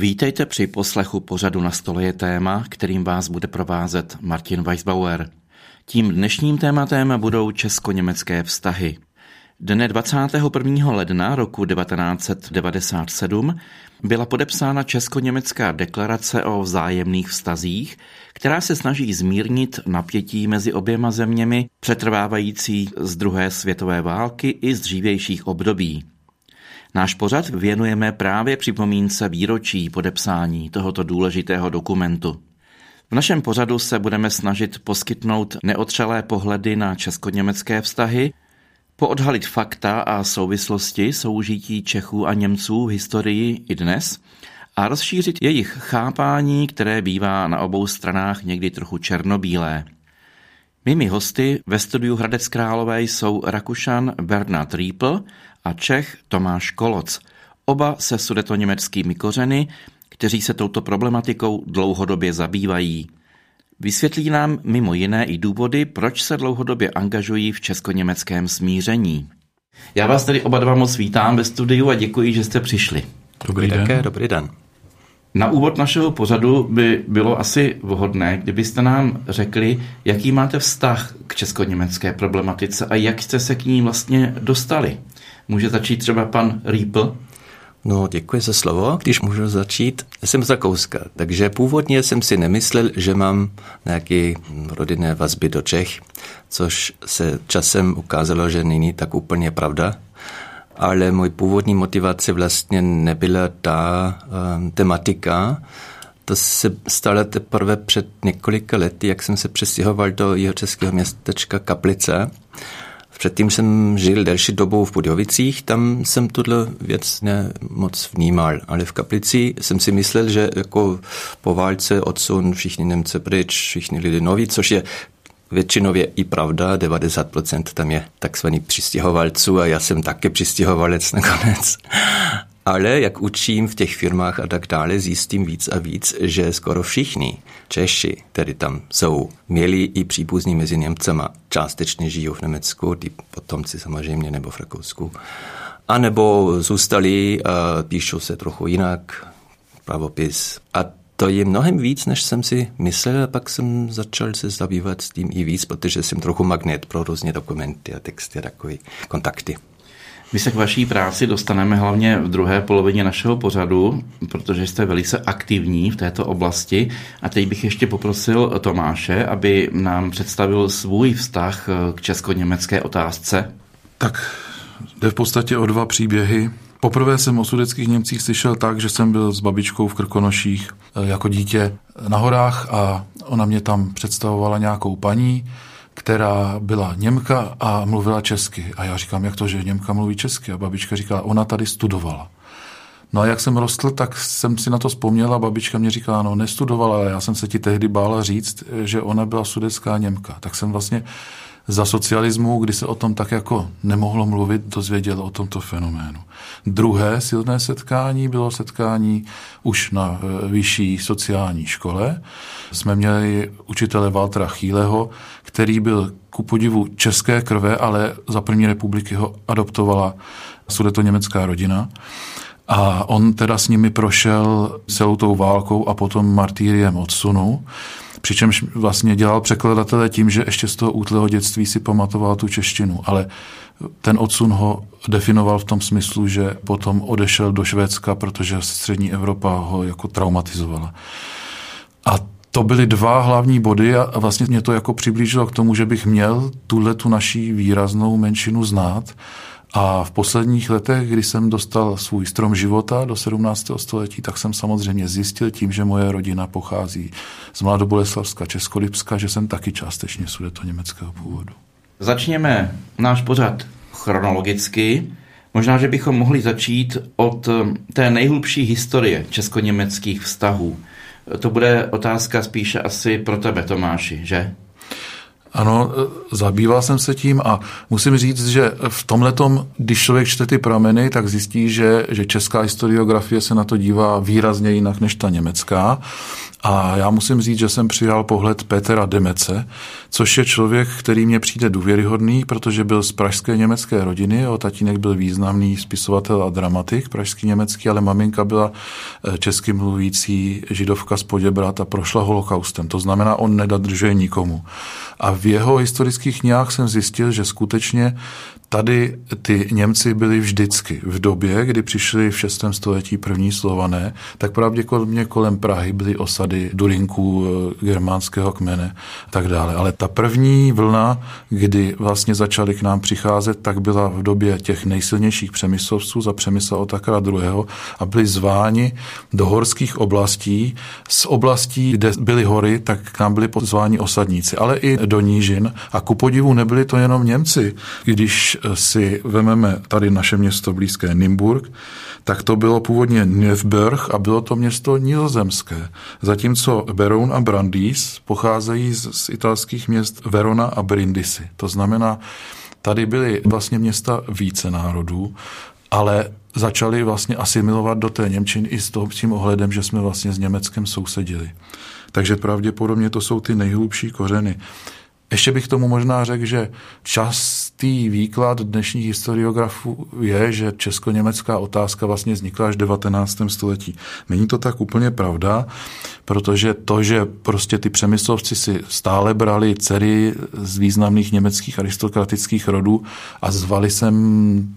Vítejte při poslechu pořadu na stole je téma, kterým vás bude provázet Martin Weisbauer. Tím dnešním tématem budou česko-německé vztahy. Dne 21. ledna roku 1997 byla podepsána Česko-německá deklarace o vzájemných vztazích, která se snaží zmírnit napětí mezi oběma zeměmi přetrvávající z druhé světové války i z dřívějších období. Náš pořad věnujeme právě připomínce výročí podepsání tohoto důležitého dokumentu. V našem pořadu se budeme snažit poskytnout neotřelé pohledy na česko-německé vztahy, poodhalit fakta a souvislosti soužití Čechů a Němců v historii i dnes a rozšířit jejich chápání, které bývá na obou stranách někdy trochu černobílé. Mými hosty ve studiu Hradec Králové jsou Rakušan Bernard Riepl a Čech Tomáš Koloc, oba se sudetoněmeckými kořeny, kteří se touto problematikou dlouhodobě zabývají. Vysvětlí nám mimo jiné i důvody, proč se dlouhodobě angažují v česko-německém smíření. Já vás tedy oba dva moc vítám ve studiu a děkuji, že jste přišli. Dobrý den. Také, dobrý den. Na úvod našeho pořadu by bylo asi vhodné, kdybyste nám řekli, jaký máte vztah k česko-německé problematice a jak jste se k ní vlastně dostali. Může začít třeba pan Riepl? No, děkuji za slovo. Když můžu začít, jsem z Rakouska, takže původně jsem si nemyslel, že mám nějaké rodinné vazby do Čech, což se časem ukázalo, že není tak úplně pravda. Ale můj původní motivace vlastně nebyla ta um, tematika, to se stalo teprve před několika lety, jak jsem se přestěhoval do jeho českého městečka Kaplice Předtím jsem žil delší dobu v Budovicích, tam jsem tuhle věc moc vnímal, ale v Kaplici jsem si myslel, že jako po válce odsun všichni Němce pryč, všichni lidé noví, což je většinově i pravda, 90% tam je takzvaný přistěhovalců a já jsem také přistěhovalec nakonec. Ale jak učím v těch firmách a tak dále, zjistím víc a víc, že skoro všichni Češi, kteří tam jsou, měli i příbuzní mezi Němcema, částečně žijou v Německu, ty potomci samozřejmě, nebo v Rakousku. A nebo zůstali píšou se trochu jinak, pravopis. A to je mnohem víc, než jsem si myslel, a pak jsem začal se zabývat s tím i víc, protože jsem trochu magnet pro různé dokumenty a texty a takové kontakty. My se k vaší práci dostaneme hlavně v druhé polovině našeho pořadu, protože jste velice aktivní v této oblasti. A teď bych ještě poprosil Tomáše, aby nám představil svůj vztah k česko-německé otázce. Tak jde v podstatě o dva příběhy. Poprvé jsem o sudeckých Němcích slyšel tak, že jsem byl s babičkou v Krkonoších eh, jako dítě na horách a ona mě tam představovala nějakou paní, která byla Němka a mluvila česky. A já říkám, jak to, že Němka mluví česky? A babička říká, ona tady studovala. No a jak jsem rostl, tak jsem si na to vzpomněla. Babička mě říkala, no nestudovala, ale já jsem se ti tehdy bála říct, že ona byla sudecká Němka. Tak jsem vlastně za socialismu, kdy se o tom tak jako nemohlo mluvit, dozvěděl o tomto fenoménu. Druhé silné setkání bylo setkání už na e, vyšší sociální škole. Jsme měli učitele Valtra Chýleho, který byl ku podivu české krve, ale za první republiky ho adoptovala sudeto-německá rodina. A on teda s nimi prošel celou tou válkou a potom martýriem odsunu. Přičemž vlastně dělal překladatele tím, že ještě z toho útlého dětství si pamatoval tu češtinu, ale ten odsun ho definoval v tom smyslu, že potom odešel do Švédska, protože střední Evropa ho jako traumatizovala. A to byly dva hlavní body a vlastně mě to jako přiblížilo k tomu, že bych měl tuhle tu naší výraznou menšinu znát a v posledních letech, kdy jsem dostal svůj strom života do 17. století, tak jsem samozřejmě zjistil tím, že moje rodina pochází z Mladoboleslavska, Českolipska, že jsem taky částečně sudeto německého původu. Začněme náš pořad chronologicky. Možná, že bychom mohli začít od té nejhlubší historie česko-německých vztahů. To bude otázka spíše asi pro tebe, Tomáši, že? Ano, zabýval jsem se tím a musím říct, že v tomhletom, když člověk čte ty prameny, tak zjistí, že, že česká historiografie se na to dívá výrazně jinak než ta německá. A já musím říct, že jsem přijal pohled Petra Demece, což je člověk, který mě přijde důvěryhodný, protože byl z pražské německé rodiny. Jeho tatínek byl významný spisovatel a dramatik pražský německý, ale maminka byla eh, česky mluvící židovka z Poděbrat a prošla holokaustem. To znamená, on nedadržuje nikomu. A v jeho historických knihách jsem zjistil, že skutečně Tady ty Němci byli vždycky. V době, kdy přišli v 6. století první slované, tak pravděpodobně kolem Prahy byly osady Durinků, eh, germánského kmene a tak dále. Ale ta první vlna, kdy vlastně začali k nám přicházet, tak byla v době těch nejsilnějších přemyslovců za přemysla Otakara II. a byli zváni do horských oblastí. Z oblastí, kde byly hory, tak k nám byli pozváni osadníci, ale i do nížin. A ku podivu nebyli to jenom Němci. Když si vememe tady naše město blízké Nymburk, tak to bylo původně Neufburg a bylo to město nizozemské. Zatímco Beroun a Brandýs pocházejí z, z italských měst Verona a Brindisi. To znamená, tady byly vlastně města více národů, ale začali vlastně asimilovat do té Němčiny i s tím ohledem, že jsme vlastně s Německem sousedili. Takže pravděpodobně to jsou ty nejhlubší kořeny. Ještě bych tomu možná řekl, že častý výklad dnešních historiografů je, že česko-německá otázka vlastně vznikla až v 19. století. Není to tak úplně pravda, protože to, že prostě ty přemyslovci si stále brali dcery z významných německých aristokratických rodů a zvali sem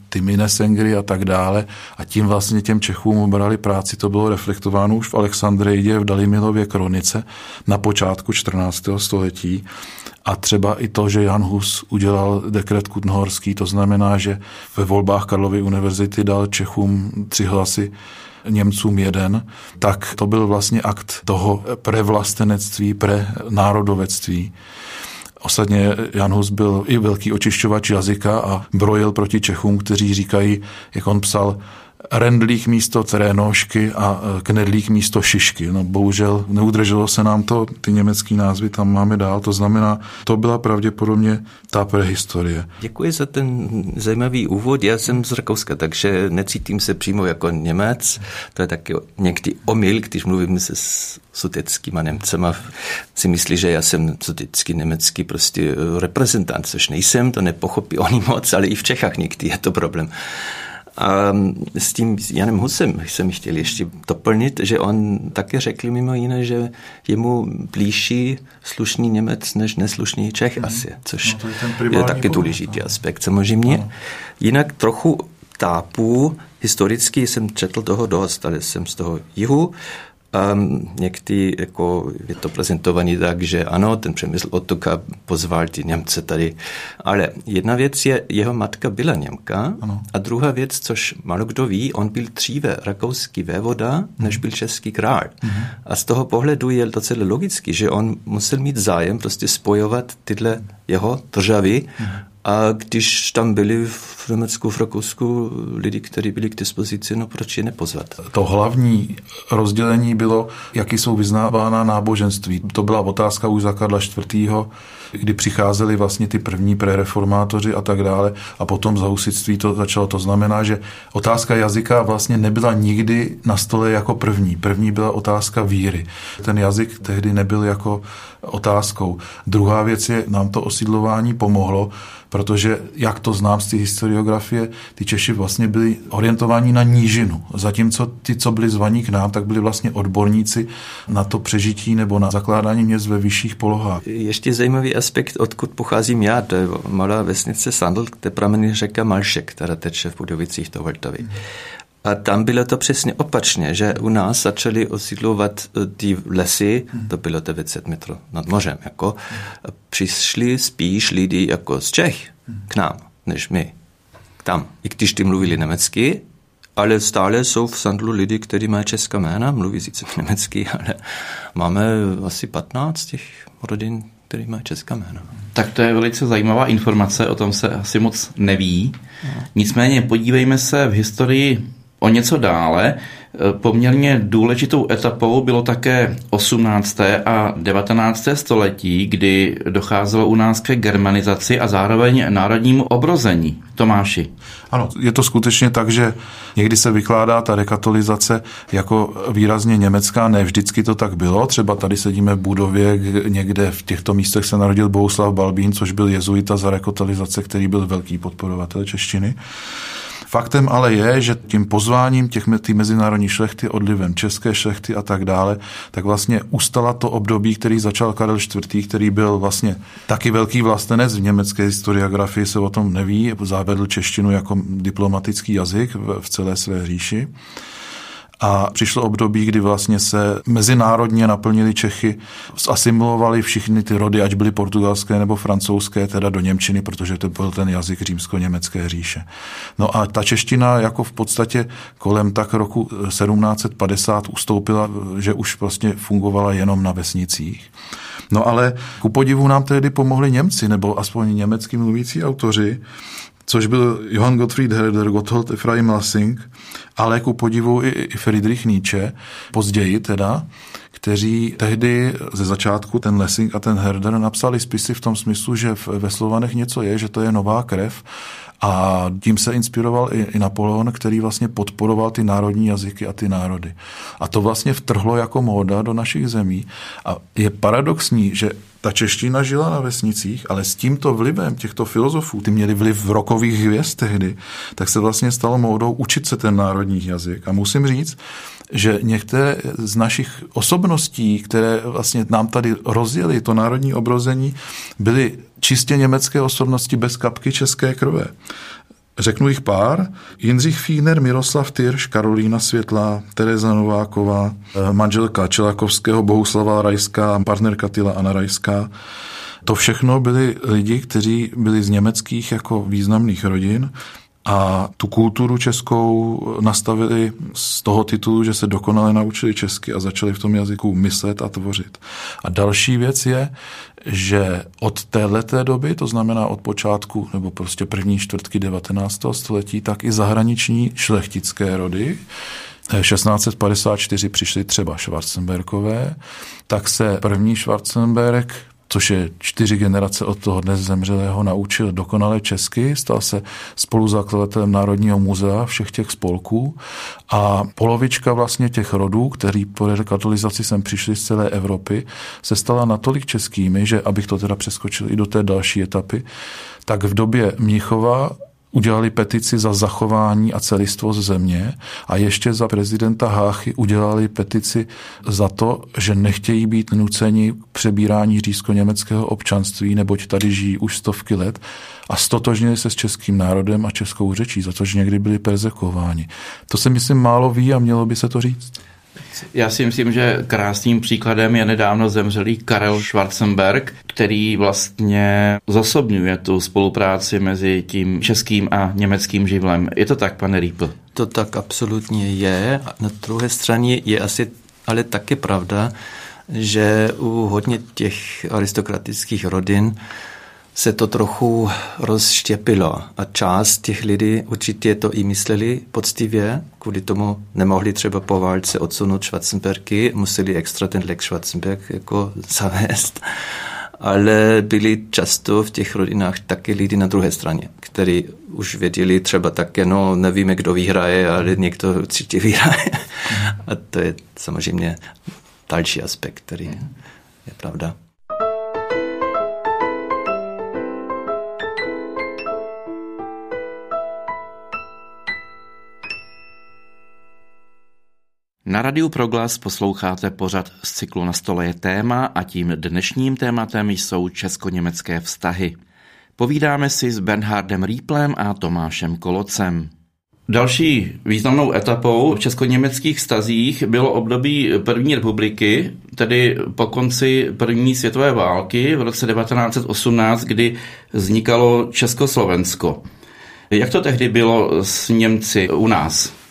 ty Minesengry a tak dále a tím vlastně těm Čechům brali práci, to bylo reflektováno už v Alexandrejde v Dalimilově kronice na počátku 14. století a třeba i to, že Jan Hus udělal dekret Kutnohorský, to znamená, že ve volbách Karlovy univerzity dal Čechům tři hlasy, Němcům jeden, tak to byl vlastně akt toho prevlastenectví, pre národovectví. Osadně Jan Hus byl i velký očišťovač jazyka a brojil proti Čechům, kteří říkají, jak on psal, rendlík místo trénošky a e, knedlík místo šišky. No bohužel neudrželo se nám to, ty německé názvy tam máme dál, to znamená, to byla pravděpodobně ta prehistorie. Děkuji za ten zajímavý úvod. Já jsem z Rakouska, takže necítím se přímo jako Němec. To je taky někdy omyl, když mluvím se s suteckýma Němcema. Si myslí, že já jsem sutecký německý prostě reprezentant, což nejsem, to nepochopí oni moc, ale i v Čechách někdy je to problém. A s tím Janem Husem jsem chtěl ještě doplnit, že on také řekl mimo jiné, že je mu blížší slušný Němec než neslušný Čech mm. asi, což no, je, je taky důležitý no. aspekt samozřejmě. No. Jinak trochu tápu, historicky jsem četl toho dost, ale jsem z toho jihu Um, někdy jako je to prezentovaný tak, že ano, ten přemysl Otoka pozval ty Němce tady. Ale jedna věc je, jeho matka byla Němka ano. a druhá věc, což malo kdo ví, on byl dříve rakouský vévoda, než byl český král. Mhm. A z toho pohledu je docela logicky, že on musel mít zájem prostě spojovat tyhle jeho državy mhm. A když tam byli v Německu, v Rakousku lidi, kteří byli k dispozici, no proč je nepozvat? To hlavní rozdělení bylo, jaký jsou vyznávána náboženství. To byla otázka už za Karla IV., kdy přicházeli vlastně ty první prereformátoři a tak dále a potom za husitství to začalo. To znamená, že otázka jazyka vlastně nebyla nikdy na stole jako první. První byla otázka víry. Ten jazyk tehdy nebyl jako otázkou. Druhá věc je, nám to osídlování pomohlo, protože, jak to znám z té historiografie, ty Češi vlastně byli orientováni na nížinu, zatímco ty, co byli zvaní k nám, tak byli vlastně odborníci na to přežití nebo na zakládání měst ve vyšších polohách. Ještě zajímavý aspekt, odkud pocházím já, to je malá vesnice Sandl, kde pramení řeka Malšek, která teče v Budovicích do Vltavy. A tam bylo to přesně opačně, že u nás začali osídlovat eh, ty lesy, to bylo 900 metrů nad mořem, jako přišli spíš lidi jako z Čech k nám, než my. Tam. I když ty mluvili německy, ale stále jsou v Sandlu lidi, kteří mají česká jména, mluví sice německy, ale máme asi 15 těch rodin, který mají česká jména. Tak to je velice zajímavá informace, o tom se asi moc neví. No. Nicméně podívejme se v historii o něco dále. Poměrně důležitou etapou bylo také 18. a 19. století, kdy docházelo u nás ke germanizaci a zároveň národnímu obrození. Tomáši. Ano, je to skutečně tak, že někdy se vykládá ta rekatolizace jako výrazně německá, ne vždycky to tak bylo. Třeba tady sedíme v budově, někde v těchto místech se narodil Bouslav Balbín, což byl jezuita za rekatolizace, který byl velký podporovatel češtiny. Faktem ale je, že tím pozváním těch tý mezinárodní šlechty, odlivem české šlechty a tak dále, tak vlastně ustala to období, který začal Karel IV., který byl vlastně taky velký vlastenec v německé historiografii, se o tom neví, zavedl češtinu jako diplomatický jazyk v celé své říši. A přišlo období, kdy vlastně se mezinárodně naplnili Čechy, asimilovali všichni ty rody, ať byly portugalské nebo francouzské, teda do Němčiny, protože to byl ten jazyk římsko-německé říše. No a ta čeština jako v podstatě kolem tak roku 1750 ustoupila, že už vlastně fungovala jenom na vesnicích. No ale ku podivu nám tehdy pomohli Němci, nebo aspoň německý mluvící autoři, což byl Johann Gottfried Herder, Gotthold Ephraim Lassing, ale ku podivu i, i Friedrich Nietzsche, později teda, kteří tehdy ze začátku ten Lessing a ten Herder napsali spisy v tom smyslu, že ve Slovanech něco je, že to je nová krev a tím se inspiroval i, i Napoleon, který vlastně podporoval ty národní jazyky a ty národy. A to vlastně vtrhlo jako móda do našich zemí. A je paradoxní, že ta čeština žila na vesnicích, ale s tímto vlivem těchto filozofů, ty měli vliv v rokových hvězd tehdy, tak se vlastně stalo módou učit se ten národní jazyk. A musím říct, že některé z našich osobností, které vlastně nám tady rozjeli to národní obrození, byly čistě německé osobnosti bez kapky české krve. Řeknu jich pár. Jindřich Fíner, Miroslav Tyrš, Karolína Světlá, Tereza Nováková, eh, manželka Čelakovského, Bohuslava Rajská, partnerka Tyla Anna Rajská. To všechno byli lidi, kteří byli z německých jako významných rodin a tu kulturu českou nastavili z toho titulu, že se dokonale naučili česky a začali v tom jazyku myslet a tvořit. A další věc je, že od téhleté doby, to znamená od počátku nebo prostě první čtvrtky 19. století, tak i zahraniční šlechtické rody 1654 přišli třeba Schwarzenbergové, tak se první Schwarzenberg což je čtyři generace od toho dnes zemřelého, naučil dokonale česky, stal se spoluzakladatelem Národního muzea všech těch spolků a polovička vlastně těch rodů, který po rekatolizaci sem přišli z celé Evropy, se stala natolik českými, že abych to teda přeskočil i do té další etapy, tak v době Mnichova udělali petici za zachování a celistvost země a ještě za prezidenta Háchy udělali petici za to, že nechtějí být nuceni přebírání řízko-německého občanství, neboť tady žijí už stovky let a stotožnili se s českým národem a českou řečí, za což někdy byli perzekováni. To se myslím málo ví a mělo by se to říct. Já si myslím, že krásným příkladem je nedávno zemřelý Karel Schwarzenberg, který vlastně zosobňuje tu spolupráci mezi tím českým a německým živlem. Je to tak, pane Rýpl? To tak absolutně je. Na druhé straně je asi ale také pravda, že u hodně těch aristokratických rodin se to trochu rozštěpilo a část těch lidí určitě to i mysleli poctivě, kvůli tomu nemohli třeba po válce odsunout Schwarzenbergy, museli extra ten Lex Schwarzenberg jako zavést, ale byli často v těch rodinách taky lidi na druhé straně, kteří už věděli třeba také, no nevíme, kdo vyhraje, ale někdo určitě vyhraje. A to je samozřejmě další aspekt, který je pravda. Na Radiu Proglas posloucháte pořad z cyklu Na stole je téma a tím dnešním tématem jsou česko-německé vztahy. Povídáme si s Bernhardem Rýplem a Tomášem Kolocem. Další významnou etapou v česko-německých stazích bylo období první republiky, tedy po konci první světové války v roce 1918, kdy vznikalo Československo. Jak to tehdy bylo s Němci u nás?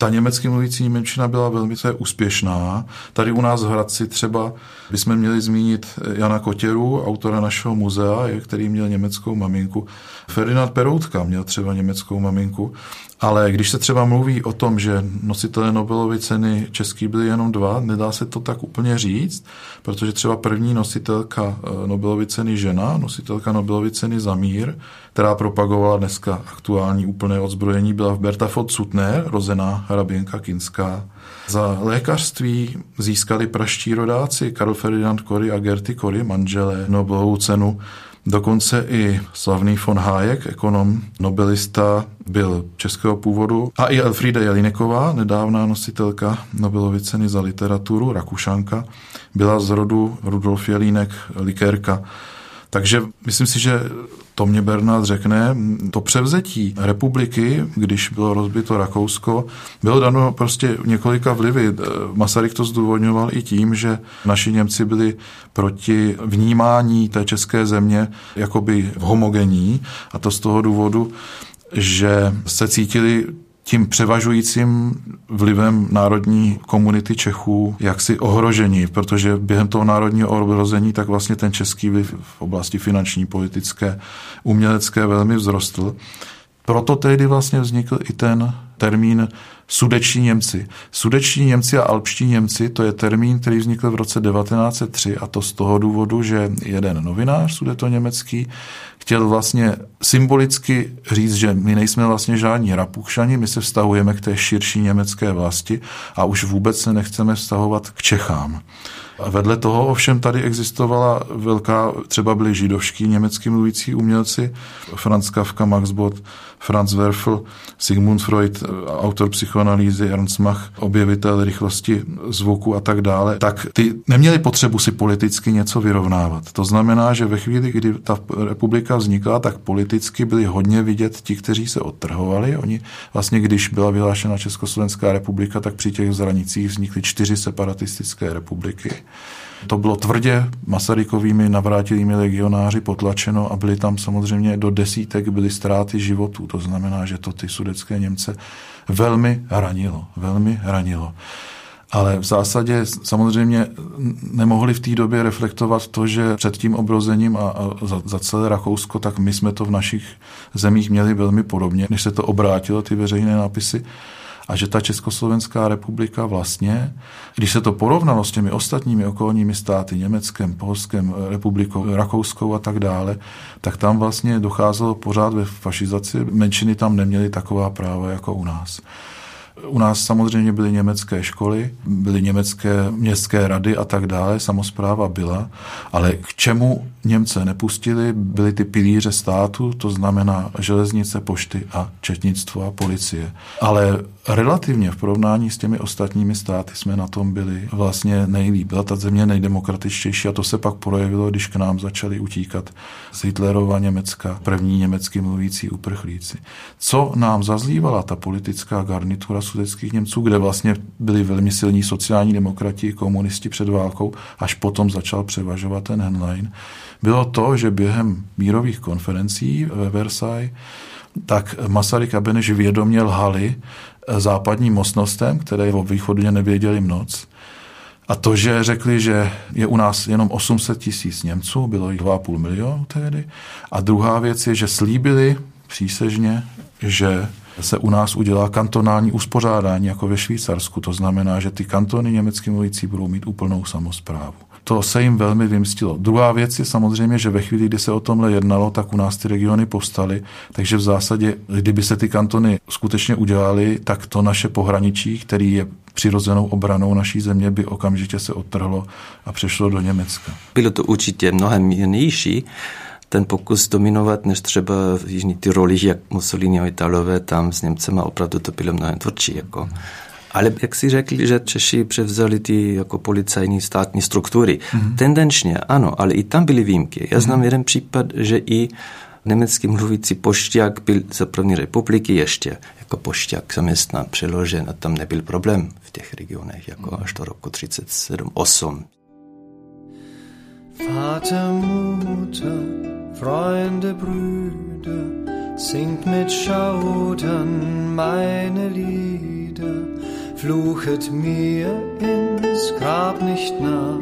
Ta německy mluvící Němčina byla velmi úspěšná. Tady u nás v Hradci třeba bychom měli zmínit Jana Kotěru, autora našeho muzea, který měl německou maminku. Ferdinand Peroutka měl třeba německou maminku. Ale když se třeba mluví o tom, že nositelé Nobelovy ceny český byli jenom dva, nedá se to tak úplně říct, protože třeba první nositelka eh, Nobelovy ceny žena, nositelka Nobelovy ceny za mír, která propagovala dneska aktuální úplné odzbrojení, byla Berta von Sutner, rozená hraběnka Kinská. Za lékařství získali praští rodáci Karl Ferdinand Kory a Gerty Kory, manželé Nobelovu cenu Dokonce i slavný von Hayek, ekonom, nobelista, byl českého původu. A i Elfriede Jelineková, nedávná nositelka Nobelovy ceny za literaturu, Rakušanka, byla z rodu Rudolf Jelínek, likérka. Takže myslím si, že to mě Bernard řekne, to převzetí republiky, když bylo rozbito Rakousko, bylo dano prostě několika vlivy. Masaryk to zdůvodňoval i tím, že naši Němci byli proti vnímání té české země jakoby homogenní a to z toho důvodu, že se cítili tím převažujícím vlivem národní komunity Čechů jaksi ohrožení, protože během toho národního ohrození tak vlastně ten český vliv v oblasti finanční, politické, umělecké velmi vzrostl. Proto tehdy vlastně vznikl i ten termín sudeční Němci. Sudeční Němci a alpští Němci, to je termín, který vznikl v roce 1903 a to z toho důvodu, že jeden novinář sudeto německý chtěl vlastně symbolicky říct, že my nejsme vlastně žádní rapuchšani, my se vztahujeme k té širší německé vlasti a už vůbec se nechceme vztahovat k Čechám. A vedle toho ovšem tady existovala velká, třeba byli židovští německy mluvící umělci, Franz Kafka, Max Bott, Franz Werfel, Sigmund Freud, autor psychoanalýzy, Ernst Mach, objevitel rychlosti zvuku a tak dále, tak ty neměli potřebu si politicky něco vyrovnávat. To znamená, že ve chvíli, kdy ta republika vznikla, tak politicky byli hodně vidět ti, kteří se odtrhovali. Oni vlastně, když byla vyhlášena Československá republika, tak při těch zranicích vznikly čtyři separatistické republiky. To bylo tvrdě Masarykovými navrátilými legionáři potlačeno a byly tam samozřejmě do desítek byly ztráty životů. To znamená, že to ty sudecké Němce velmi ranilo, velmi ranilo. Ale v zásadě samozřejmě nemohli v té době reflektovat to, že před tím obrozením a, za, za celé Rakousko, tak my jsme to v našich zemích měli velmi podobně, než se to obrátilo, ty veřejné nápisy a že ta Československá republika vlastně, když se to porovnalo s těmi ostatními okolními státy, Německem, Polskem, republikou, Rakouskou a tak dále, tak tam vlastně docházelo pořád ve fašizaci. Menšiny tam neměly taková práva jako u nás. U nás samozřejmě byly německé školy, byly německé městské rady a tak dále, samozpráva byla, ale k čemu Němce nepustili, byly ty pilíře státu, to znamená železnice, pošty a četnictvo a policie. Ale relativně v porovnání s těmi ostatními státy jsme na tom byli vlastně nejlíp. Byla ta země nejdemokratičtější a to se pak projevilo, když k nám začali utíkat z Hitlerova Německa první německy mluvící uprchlíci. Co nám zazlívala ta politická garnitura sudeckých Němců, kde vlastně byli velmi silní sociální demokrati, komunisti před válkou, až potom začal převažovat ten Henlein, bylo to, že během mírových konferencí ve Versailles tak Masaryk a Beneš vědomě lhali západním mocnostem, které o východně nevěděli moc. A to, že řekli, že je u nás jenom 800 tisíc Němců, bylo jich 2,5 milionu tehdy. A druhá věc je, že slíbili přísežně, že se u nás udělá kantonální uspořádání jako ve Švýcarsku. To znamená, že ty kantony německy mluvící budou mít úplnou samozprávu. To se jim velmi vymstilo. Druhá věc je samozřejmě, že ve chvíli, kdy se o tomhle jednalo, tak u nás ty regiony povstaly, takže v zásadě, kdyby se ty kantony skutečně udělaly, tak to naše pohraničí, který je přirozenou obranou naší země, by okamžitě se odtrhlo a přešlo do Německa. Bylo to určitě mnohem mírnější, ten pokus dominovat, než třeba v Jižní Tyrolích, jak Mussolini a Italové, tam s Němcema opravdu to bylo mnohem tvrdší. Jako. Ale jak si řekli, že Češi převzali ty jako policajní státní struktury. Mm-hmm. Tendenčně ano, ale i tam byly výjimky. Já znám mm-hmm. jeden případ, že i německý mluvící pošťák byl za první republiky ještě jako pošťák zaměstnán, přeložen a tam nebyl problém v těch regionech, jako až do roku 37-8. Vater, Mutter, Freunde, Brüder, singt mit Schaudern meine Lieder. Fluchet mir ins Grab nicht nach,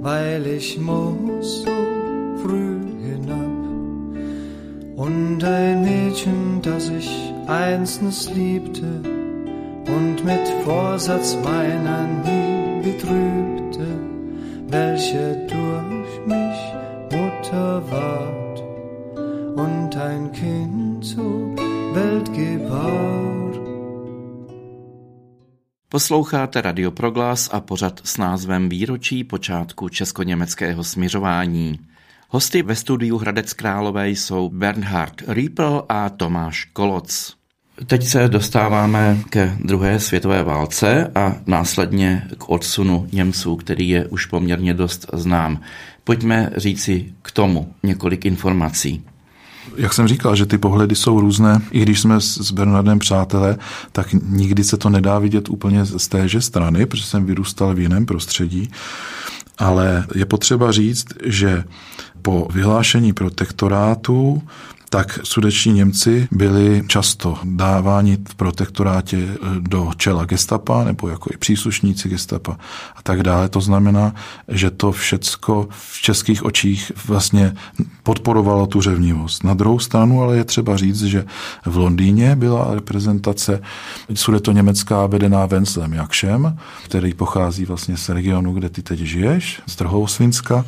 weil ich muss so früh hinab. Und ein Mädchen, das ich einstens liebte und mit Vorsatz meiner nie betrübte, welche durch mich Mutter ward und ein Kind zur Welt gebar. Posloucháte Radio Proglas a pořad s názvem Výročí počátku česko-německého směřování. Hosty ve studiu Hradec Králové jsou Bernhard Riepel a Tomáš Koloc. Teď se dostáváme ke druhé světové válce a následně k odsunu Němců, který je už poměrně dost znám. Pojďme říci k tomu několik informací. Jak jsem říkal, že ty pohledy jsou různé, i když jsme s Bernardem přátelé, tak nikdy se to nedá vidět úplně z téže strany, protože jsem vyrůstal v jiném prostředí. Ale je potřeba říct, že po vyhlášení protektorátu tak sudeční Němci byli často dáváni v protektorátě eh, do čela gestapa nebo jako i příslušníci gestapa a tak dále. To znamená, že to všecko v českých očích vlastně podporovalo tu řevnivost. Na druhou stranu ale je třeba říct, že v Londýně byla reprezentace sudeto německá vedená Venclem Jakšem, který pochází vlastně z regionu, kde ty teď žiješ, z Trhovosvinska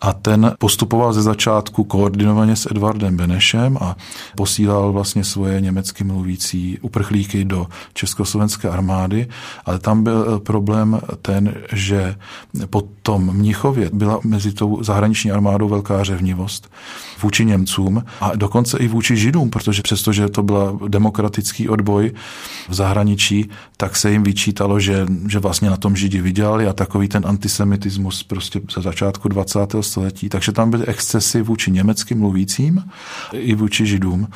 a ten postupoval ze začátku koordinovaně s Edvardem Benešem a posílal vlastně svoje německy mluvící uprchlíky do československé armády, ale tam byl problém ten, že po tom Mnichově byla mezi tou zahraniční armádou velká řevnivost vůči Němcům a dokonce i vůči Židům, protože přestože to byl demokratický odboj v zahraničí, tak se jim vyčítalo, že, že vlastně na tom Židi vydělali a takový ten antisemitismus prostě za začátku 20 století, takže tam byly excesy vůči německy mluvícím i vůči židům.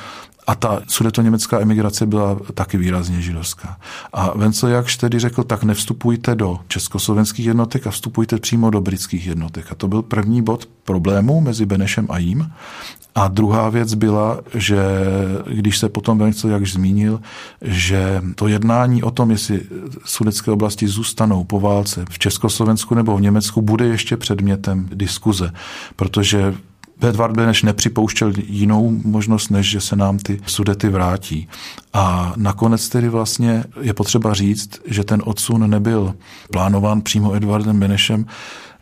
A ta německá emigrace byla taky výrazně židovská. A Vencel Jakš tedy řekl, tak nevstupujte do československých jednotek a vstupujte přímo do britských jednotek. A to byl první bod problému mezi Benešem a jím. A druhá věc byla, že když se potom Vencel Jakš zmínil, že to jednání o tom, jestli sudecké oblasti zůstanou po válce v Československu nebo v Německu, bude ještě předmětem diskuze, protože Edvard Beneš nepřipouštěl jinou možnost, než že se nám ty sudety vrátí. A nakonec tedy vlastně je potřeba říct, že ten odsun nebyl plánován přímo Edvardem Benešem,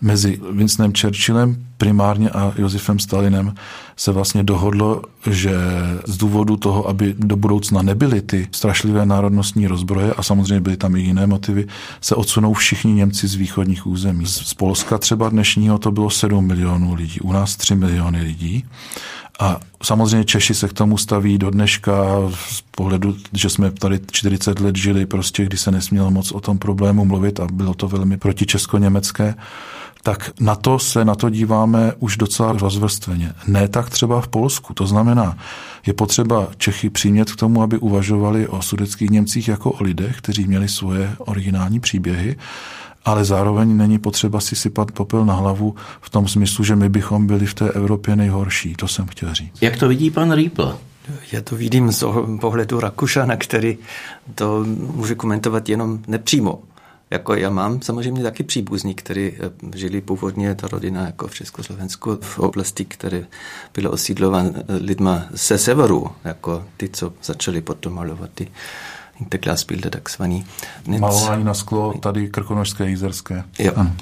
mezi Winstonem Churchillem primárně a Josefem Stalinem se vlastně dohodlo, že z důvodu toho, aby do budoucna nebyly ty strašlivé národnostní rozbroje a samozřejmě byly tam i jiné motivy, se odsunou všichni Němci z východních území. Z Polska třeba dnešního to bylo 7 milionů lidí, u nás 3 miliony lidí. A samozřejmě Češi se k tomu staví do dneška z pohledu, že jsme tady 40 let žili, prostě kdy se nesmělo moc o tom problému mluvit a bylo to velmi proti česko-německé tak na to se na to díváme už docela rozvrstveně. Ne tak třeba v Polsku. To znamená, je potřeba Čechy přimět k tomu, aby uvažovali o sudeckých Němcích jako o lidech, kteří měli svoje originální příběhy, ale zároveň není potřeba si sypat popel na hlavu v tom smyslu, že my bychom byli v té Evropě nejhorší. To jsem chtěl říct. Jak to vidí pan Rýpl? Já to vidím z pohledu Rakušana, který to může komentovat jenom nepřímo. Jako já mám samozřejmě taky příbuzní, kteří eh, žili původně, ta rodina jako v Československu, v oblasti, které bylo osídlovány eh, lidma se severu, jako ty, co začali potom malovat ty Interglasbilder takzvaný. Malování na sklo tady krkonožské, jízerské. Jo. Ano.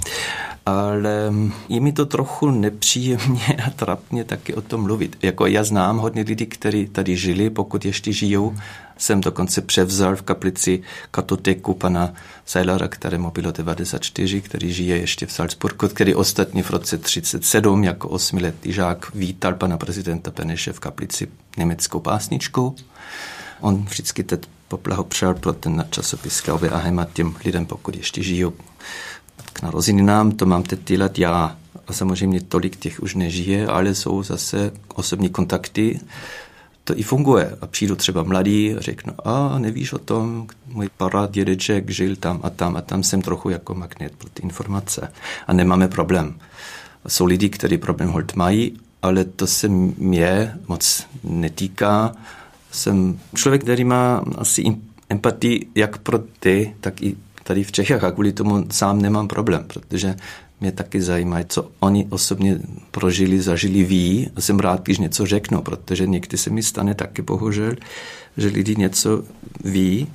Ale mm, je mi to trochu nepříjemně a trapně taky o tom mluvit. Jako já znám hodně lidí, kteří tady žili, pokud ještě žijou, jsem dokonce převzal v kaplici katoteku pana Seilera, kterému bylo 94, který žije ještě v Salzburgu, který ostatně v roce 37 jako osmiletý žák vítal pana prezidenta Beneše v kaplici německou pásničkou. On vždycky teď poblahopřál pro ten časopis a Heimat těm lidem, pokud ještě žijou k narozeninám. To mám teď dělat já. A samozřejmě tolik těch už nežije, ale jsou zase osobní kontakty to i funguje. A přijdu třeba mladý a řeknu, a nevíš o tom, můj parád dědeček žil tam a tam a tam jsem trochu jako magnet pro ty informace. A nemáme problém. Jsou lidi, kteří problém hold mají, ale to se mě moc netýká. Jsem člověk, který má asi empatii jak pro ty, tak i tady v Čechách a kvůli tomu sám nemám problém, protože mě taky zajímá, co oni osobně prožili, zažili, ví. A jsem rád, když něco řeknu, protože někdy se mi stane taky bohužel, že lidi něco ví,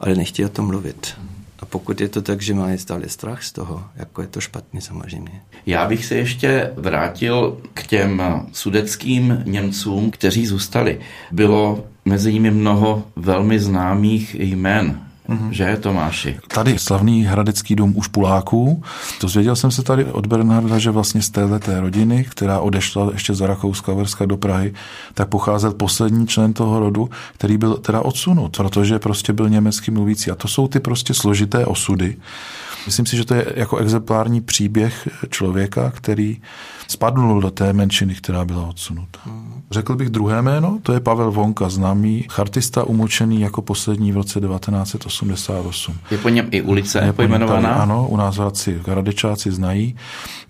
ale nechtějí o tom mluvit. A pokud je to tak, že mají stále strach z toho, jako je to špatný samozřejmě. Já bych se ještě vrátil k těm sudeckým Němcům, kteří zůstali. Bylo mezi nimi mnoho velmi známých jmen. Mm-hmm. Že, Tomáši? Tady slavný hradecký dům u Špuláků. Dozvěděl jsem se tady od Bernarda, že vlastně z této rodiny, která odešla ještě za Rakouska Verska do Prahy, tak pocházel poslední člen toho rodu, který byl teda odsunut, protože prostě byl německý mluvící. A to jsou ty prostě složité osudy. Myslím si, že to je jako exemplární příběh člověka, který spadnul do té menšiny, která byla odsunuta. Řekl bych druhé jméno, to je Pavel Vonka, známý chartista umočený jako poslední v roce 1988. Je po něm i ulice je pojmenovaná? Tady, ano, u nás Hradci Radečáci znají.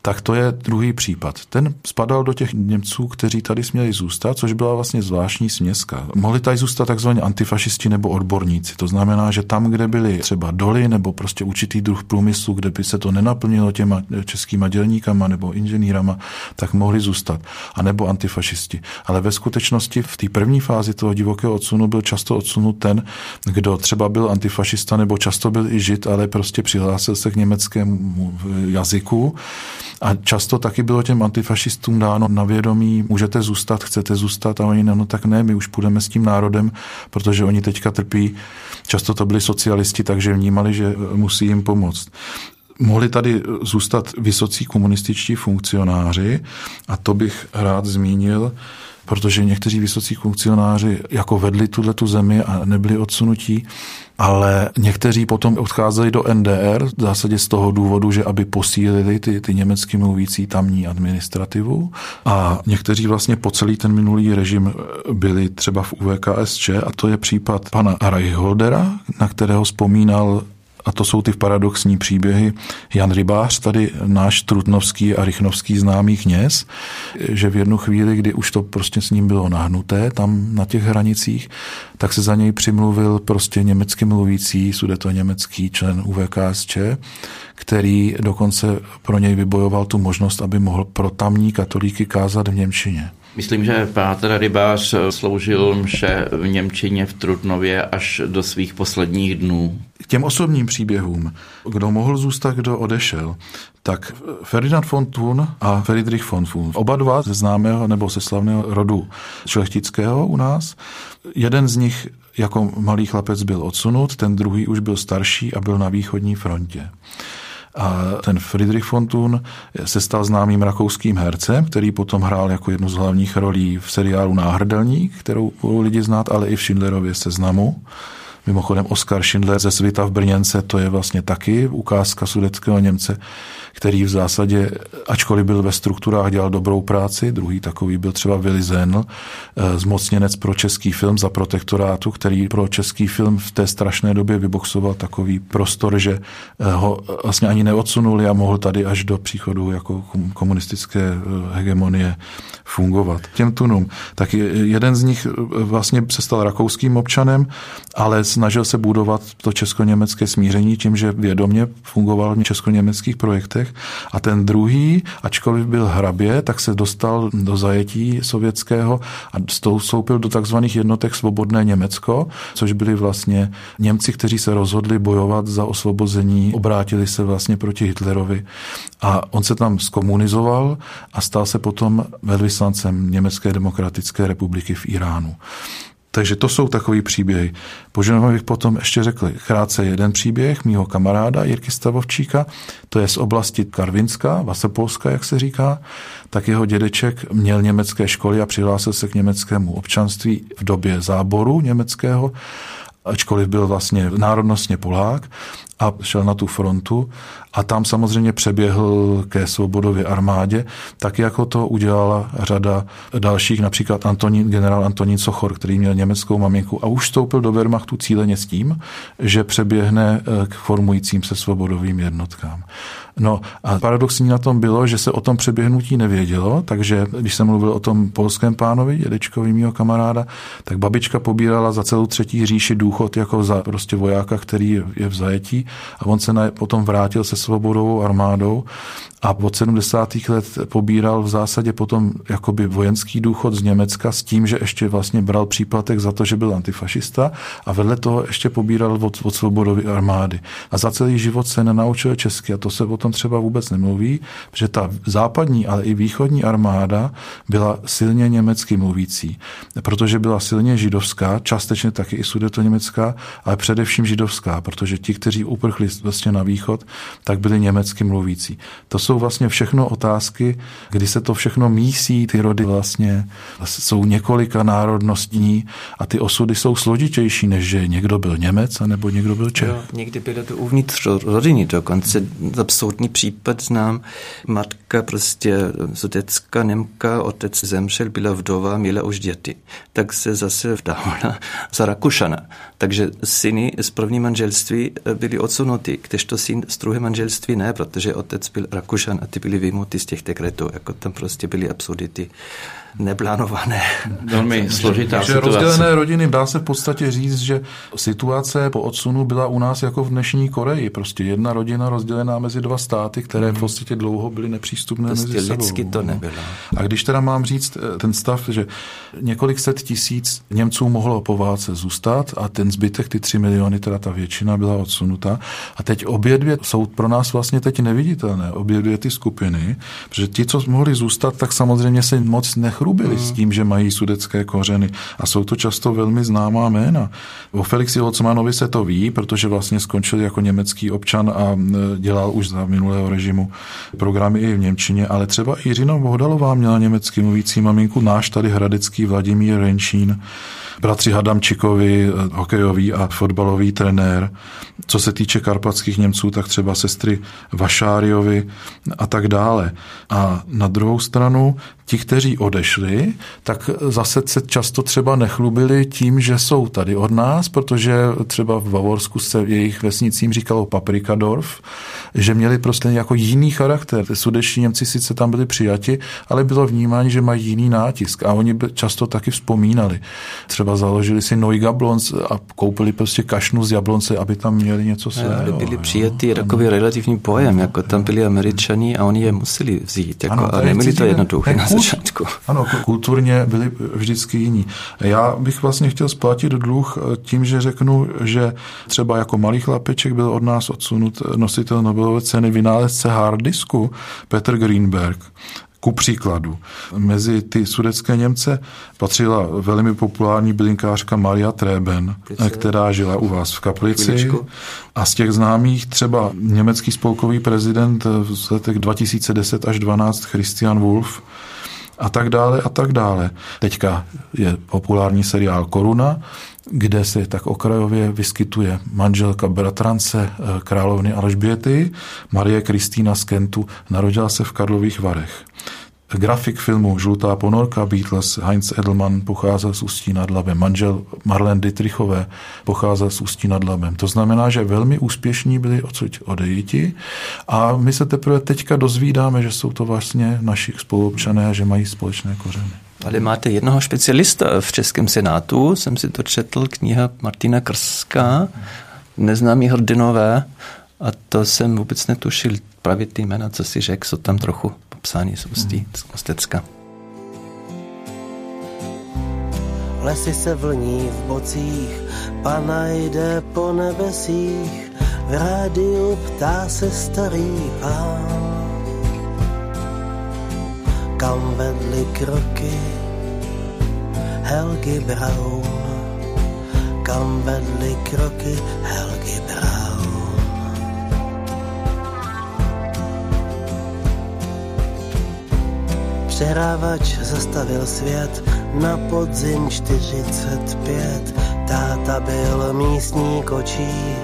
Tak to je druhý případ. Ten spadal do těch Němců, kteří tady směli zůstat, což byla vlastně zvláštní směska. Mohli tady zůstat takzvaní antifašisti nebo odborníci. To znamená, že tam, kde byly třeba doly nebo prostě určitý druh průmyslu, kde by se to nenaplnilo těma českýma dělníkama nebo inženýrama, tak mohli zůstat. A nebo antifašisti. Ale ve skutečnosti v té první fázi toho divokého odsunu byl často odsunut ten, kdo třeba byl antifašista nebo často byl i žid, ale prostě přihlásil se k německému jazyku. A často taky bylo těm antifašistům dáno na vědomí, můžete zůstat, chcete zůstat a oni no tak ne, my už půjdeme s tím národem, protože oni teďka trpí. Často to byli socialisti, takže vnímali, že musí jim pomoct mohli tady zůstat vysocí komunističtí funkcionáři a to bych rád zmínil, protože někteří vysocí funkcionáři jako vedli tuhle tu zemi a nebyli odsunutí, ale někteří potom odcházeli do NDR v zásadě z toho důvodu, že aby posílili ty, ty německy mluvící tamní administrativu. A někteří vlastně po celý ten minulý režim byli třeba v UVKSČ a to je případ pana Reichholdera, na kterého vzpomínal a to jsou ty paradoxní příběhy. Jan Rybář, tady náš trutnovský a rychnovský známý kněz, že v jednu chvíli, kdy už to prostě s ním bylo nahnuté tam na těch hranicích, tak se za něj přimluvil prostě německy mluvící, sudeto německý člen UVKSČ, který dokonce pro něj vybojoval tu možnost, aby mohl pro tamní katolíky kázat v Němčině. Myslím, že Pátr Rybář sloužil mše v Němčině v Trutnově až do svých posledních dnů. K těm osobním příběhům, kdo mohl zůstat, kdo odešel, tak Ferdinand von Thun a Friedrich von Thun, oba dva ze známého nebo ze slavného rodu šlechtického u nás. Jeden z nich jako malý chlapec byl odsunut, ten druhý už byl starší a byl na východní frontě. A ten Friedrich von Thun se stal známým rakouským hercem, který potom hrál jako jednu z hlavních rolí v seriálu Náhrdelník, kterou budou lidi znát, ale i v Schindlerově seznamu. Mimochodem Oskar Schindler ze Svita v Brněnce, to je vlastně taky ukázka sudeckého Němce, který v zásadě, ačkoliv byl ve strukturách, dělal dobrou práci, druhý takový byl třeba Willy Zenl, eh, zmocněnec pro český film za protektorátu, který pro český film v té strašné době vyboxoval takový prostor, že eh, ho vlastně ani neodsunuli a mohl tady až do příchodu jako komunistické eh, hegemonie fungovat. Těm tunům. Tak jeden z nich vlastně se stal rakouským občanem, ale snažil se budovat to česko-německé smíření tím, že vědomě fungoval v česko-německých projektech. A ten druhý, ačkoliv byl hrabě, tak se dostal do zajetí sovětského a vstoupil do takzvaných jednotek Svobodné Německo, což byli vlastně Němci, kteří se rozhodli bojovat za osvobození, obrátili se vlastně proti Hitlerovi. A on se tam skomunizoval a stal se potom velvyslancem Německé demokratické republiky v Iránu. Takže to jsou takový příběhy. Požadovat bych potom ještě řekl krátce jeden příběh mýho kamaráda Jirky Stavovčíka, to je z oblasti Karvinska, Vasepolska, jak se říká, tak jeho dědeček měl německé školy a přihlásil se k německému občanství v době záboru německého. Ačkoliv byl vlastně národnostně Polák a šel na tu frontu a tam samozřejmě přeběhl ke Svobodově armádě, tak jako to udělala řada dalších, například Antonín, generál Antonín Sochor, který měl německou maminku a už vstoupil do Wehrmachtu cíleně s tím, že přeběhne eh, k formujícím se svobodovým jednotkám. No a paradoxní na tom bylo, že se o tom přeběhnutí nevědělo, takže když jsem mluvil o tom polském pánovi, dědečkovi mého kamaráda, tak babička pobírala za celou třetí říši důchod jako za prostě vojáka, který je v zajetí a on se potom vrátil se svobodovou armádou a od 70. let pobíral v zásadě potom jakoby vojenský důchod z Německa s tím, že ještě vlastně bral příplatek za to, že byl antifašista a vedle toho ještě pobíral od, od svobodové armády. A za celý život se nenaučil česky a to se o tom třeba vůbec nemluví, že ta západní, ale i východní armáda byla silně německy mluvící, protože byla silně židovská, částečně taky i německá, ale především židovská, protože ti, kteří uprchli vlastně na východ, tak byli německy mluvící. To jsou vlastně všechno otázky, kdy se to všechno mísí, ty rody vlastně jsou několika národnostní a ty osudy jsou složitější, než že někdo byl Němec a nebo někdo byl Čech. Jo, někdy bylo to uvnitř rodiny dokonce. Absurdní případ znám. Matka prostě sudecká Němka, otec zemřel, byla vdova, měla už děti. Tak se zase vdávala za Rakušana. Takže syny z první manželství byli odsunuty, kdežto syn z druhé manželství? Ne, protože otec byl Rakušan a ty byly vyjmuty z těch dekretů, jako tam prostě byly absurdity neplánované. Velmi složitá Takže situace. rozdělené rodiny, dá se v podstatě říct, že situace po odsunu byla u nás jako v dnešní Koreji. Prostě jedna rodina rozdělená mezi dva státy, které v podstatě dlouho byly nepřístupné prostě mezi sebou. lidsky to nebylo. A když teda mám říct eh, ten stav, že několik set tisíc Němců mohlo po válce zůstat a ten zbytek, ty tři miliony, teda ta většina byla odsunuta. A teď obě dvě jsou pro nás vlastně teď neviditelné, obě dvě ty skupiny, protože ti, co mohli zůstat, tak samozřejmě se moc nechrupili chlubili s tím, že mají sudecké kořeny. A jsou to často velmi známá jména. O Felixi Holcmanovi se to ví, protože vlastně skončil jako německý občan a dělal už za minulého režimu programy i v Němčině, ale třeba i Jiřina Bohdalová měla německy mluvící maminku, náš tady hradecký Vladimír Renčín, bratři Hadamčikovi, hokejový a fotbalový trenér. Co se týče karpatských Němců, tak třeba sestry Vašáriovi a tak dále. A na druhou stranu ti, kteří odešli, tak zase se často třeba nechlubili tím, že jsou tady od nás, protože třeba v Bavorsku se jejich vesnicím říkalo Paprikadorf, že měli prostě jako jiný charakter. Sudeční Němci sice tam byli přijati, ale bylo vnímání, že mají jiný nátisk a oni by často taky vzpomínali. Třeba založili si Neugablons a koupili prostě kašnu z jablonce, aby tam měli něco svého. Byli přijatý takový relativní pojem, jako tam byli američani a oni je museli vzít, jako, ano, a neměli to jednoduché začátku. Ano, kulturně byli vždycky jiní. Já bych vlastně chtěl splatit dluh tím, že řeknu, že třeba jako malý chlapeček byl od nás odsunut nositel Nobelové ceny vynálezce harddisku Petr Greenberg. Ku příkladu, mezi ty sudecké Němce patřila velmi populární bylinkářka Maria Treben, která žila u vás v Kaplici. A z těch známých třeba německý spolkový prezident v letech 2010 až 12 Christian Wolf, a tak dále a tak dále. Teďka je populární seriál Koruna, kde se tak okrajově vyskytuje manželka bratrance eh, královny Alžběty, Marie Kristýna z Kentu, narodila se v Karlových Varech. Grafik filmu Žlutá ponorka Beatles Heinz Edelman pocházel z Ústí nad Labem. Manžel Marlene Dietrichové pocházel z Ústí nad Labem. To znamená, že velmi úspěšní byli odsud odejiti a my se teprve teďka dozvídáme, že jsou to vlastně naši spoluobčané a že mají společné kořeny. Ale máte jednoho specialista v Českém senátu, jsem si to četl, kniha Martina Krská, Neznámí hrdinové, a to jsem vůbec netušil právě ty jména, co si řekl, jsou tam trochu popsány z Ústí, z Kostecka. Lesy se vlní v bocích, pana jde po nebesích, v rádiu ptá se starý pán. Kam vedly kroky Helgi Braun, kam vedly kroky Helgi Braun. Přehrávač zastavil svět na podzim 45. Táta byl místní kočí,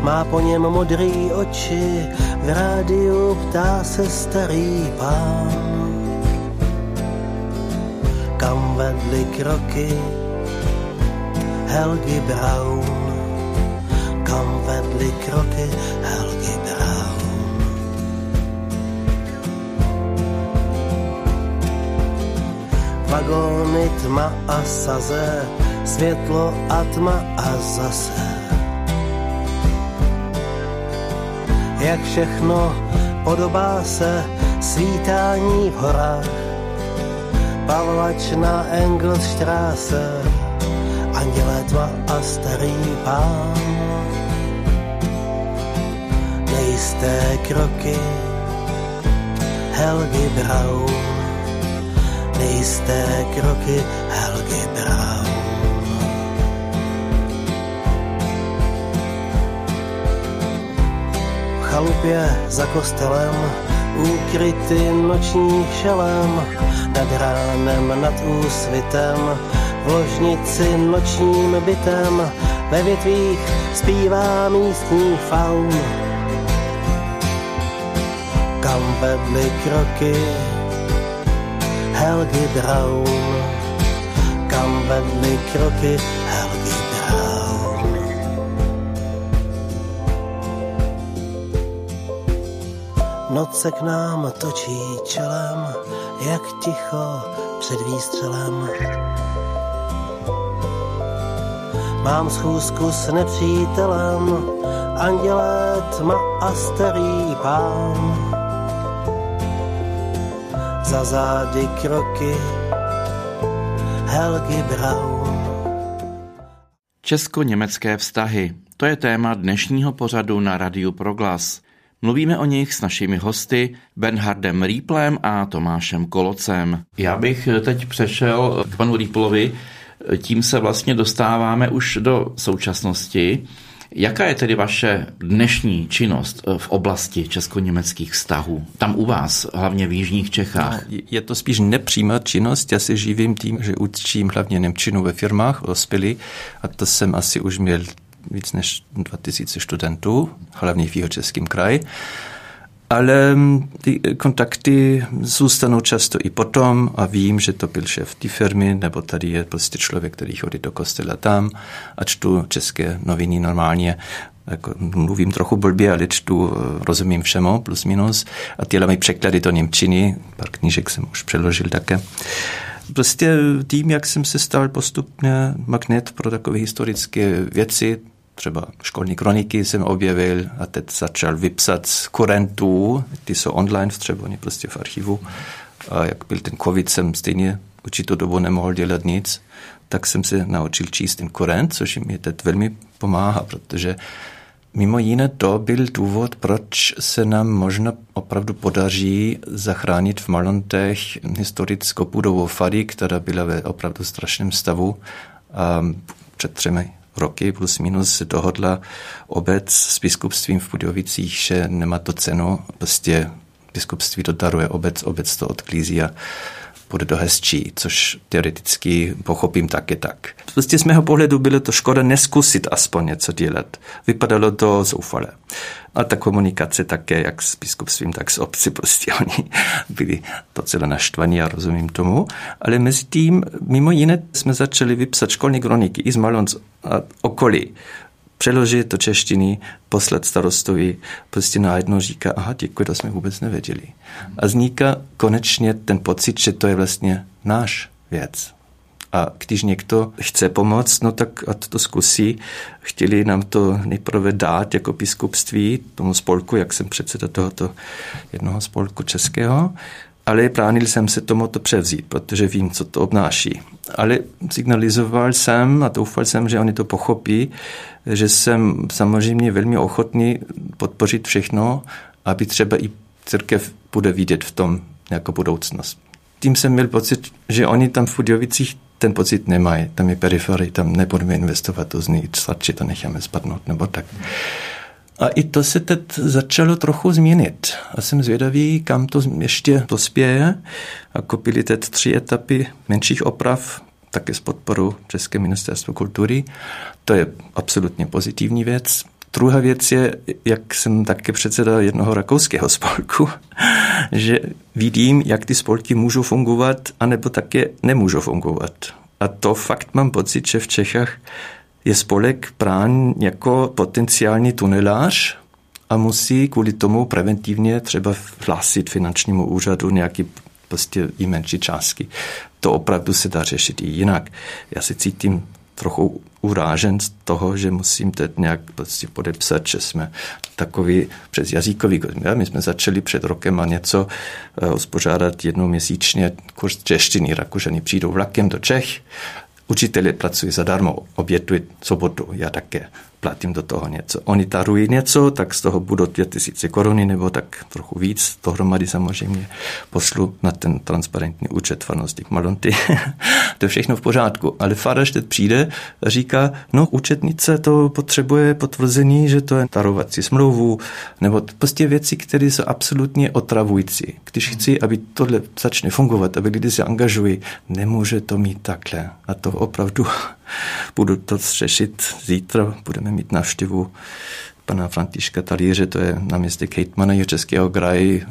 má po něm modrý oči, v rádiu ptá se starý pán. Kam vedly kroky Helgi Braun? Kam vedly kroky Helgi Braun? Vagóny tma a saze, světlo a tma a zase jak všechno podobá se svítání v horách. Pavlač na Engelstraße, andělé tma a starý pán. Nejisté kroky Helgi Braun, nejisté kroky Helgi Braun. chalupě za kostelem, úkryty nočních šelem, nad ránem, nad úsvitem, v ložnici nočním bytem, ve větvích zpívá místní faun. Kam vedly kroky Helgi Braun, kam vedly kroky Helgi Noc se k nám točí čelem, jak ticho před výstřelem. Mám schůzku s nepřítelem, andělé tma a starý pán. Za zády kroky Helgi Braun. Česko-německé vztahy. To je téma dnešního pořadu na Radiu Proglas. Mluvíme o nich s našimi hosty Bernhardem Rýplem a Tomášem Kolocem. Já bych teď přešel k panu Rýplovi, tím se vlastně dostáváme už do současnosti. Jaká je tedy vaše dnešní činnost v oblasti česko-německých vztahů? Tam u vás, hlavně v Jižních Čechách. No, je to spíš nepřímá činnost. Já se živím tím, že učím hlavně Němčinu ve firmách, ospěli, a to jsem asi už měl víc než 2000 studentů, hlavně v Jihočeském kraji. Ale mm, ty kontakty zůstanou často i potom a vím, že to byl šéf té firmy, nebo tady je prostě člověk, který chodí do kostela tam a čtu české noviny normálně. Jako mluvím trochu blbě, ale čtu, rozumím všemu, plus minus. A tyhle mají překlady do Němčiny, pár knížek jsem už přeložil také. Prostě tím, jak jsem se stal postupně magnet pro takové historické věci, třeba školní kroniky jsem objevil a teď začal vypsat z kurentů, ty jsou online v Třeboni, prostě v archivu. A jak byl ten covid, jsem stejně určitou dobu nemohl dělat nic, tak jsem se naučil číst ten kurent, což mi teď velmi pomáhá, protože Mimo jiné to byl důvod, proč se nám možná opravdu podaří zachránit v Malontech historickou budovu Fady, která byla ve opravdu strašném stavu. A před třemi roky plus minus dohodla obec s biskupstvím v Budovicích, že nemá to cenu, prostě biskupství to daruje obec, obec to odklízí a bude do hezčí, což teoreticky pochopím taky tak. Prostě z mého pohledu bylo to škoda neskusit aspoň něco dělat. Vypadalo to zoufale. A ta komunikace také, jak s biskupstvím, tak s obci, prostě oni byli docela naštvaní, já rozumím tomu. Ale mezi tím, mimo jiné, jsme začali vypsat školní kroniky i z Malonc a okolí přeložit do češtiny, poslat starostovi, prostě najednou říká, aha, děkuji, to jsme vůbec nevěděli. A vzniká konečně ten pocit, že to je vlastně náš věc. A když někdo chce pomoct, no tak ať to zkusí. Chtěli nám to nejprve dát jako biskupství, tomu spolku, jak jsem předseda tohoto jednoho spolku českého, ale plánil jsem se tomu to převzít, protože vím, co to obnáší. Ale signalizoval jsem a doufal jsem, že oni to pochopí, že jsem samozřejmě velmi ochotný podpořit všechno, aby třeba i církev bude vidět v tom jako budoucnost. Tím jsem měl pocit, že oni tam v Budovicích ten pocit nemají. Tam je periferie, tam nebudeme investovat, to zní sladší, to necháme spadnout, nebo tak. A i to se teď začalo trochu změnit. A jsem zvědavý, kam to ještě dospěje. A byly teď tři etapy menších oprav, také s podporou České ministerstvo kultury. To je absolutně pozitivní věc. Druhá věc je, jak jsem také předseda jednoho rakouského spolku, že vidím, jak ty spolky můžou fungovat, anebo také nemůžou fungovat. A to fakt mám pocit, že v Čechách je spolek brán jako potenciální tunelář a musí kvůli tomu preventivně třeba hlásit finančnímu úřadu nějaký prostě i menší částky. To opravdu se dá řešit i jinak. Já se cítím trochu urážen z toho, že musím teď nějak prostě podepsat, že jsme takový přes jazykový. My jsme začali před rokem a něco uh, uspořádat jednou měsíčně kurz češtiny. Rakušani přijdou vlakem do Čech, učitele pracují zadarmo, obětují sobotu, já také platím do toho něco. Oni tarují něco, tak z toho budou 2000 koruny nebo tak trochu víc. Dohromady samozřejmě poslu na ten transparentní účet farnosti Malonty. to je všechno v pořádku. Ale farář teď přijde a říká, no účetnice to potřebuje potvrzení, že to je tarovací smlouvu, nebo prostě věci, které jsou absolutně otravující. Když chci, aby tohle začne fungovat, aby lidi se angažují, nemůže to mít takhle. A to opravdu budu to řešit zítra, budeme mít návštěvu pana Františka Talíře, to je na městě hejtmana Českého kraje.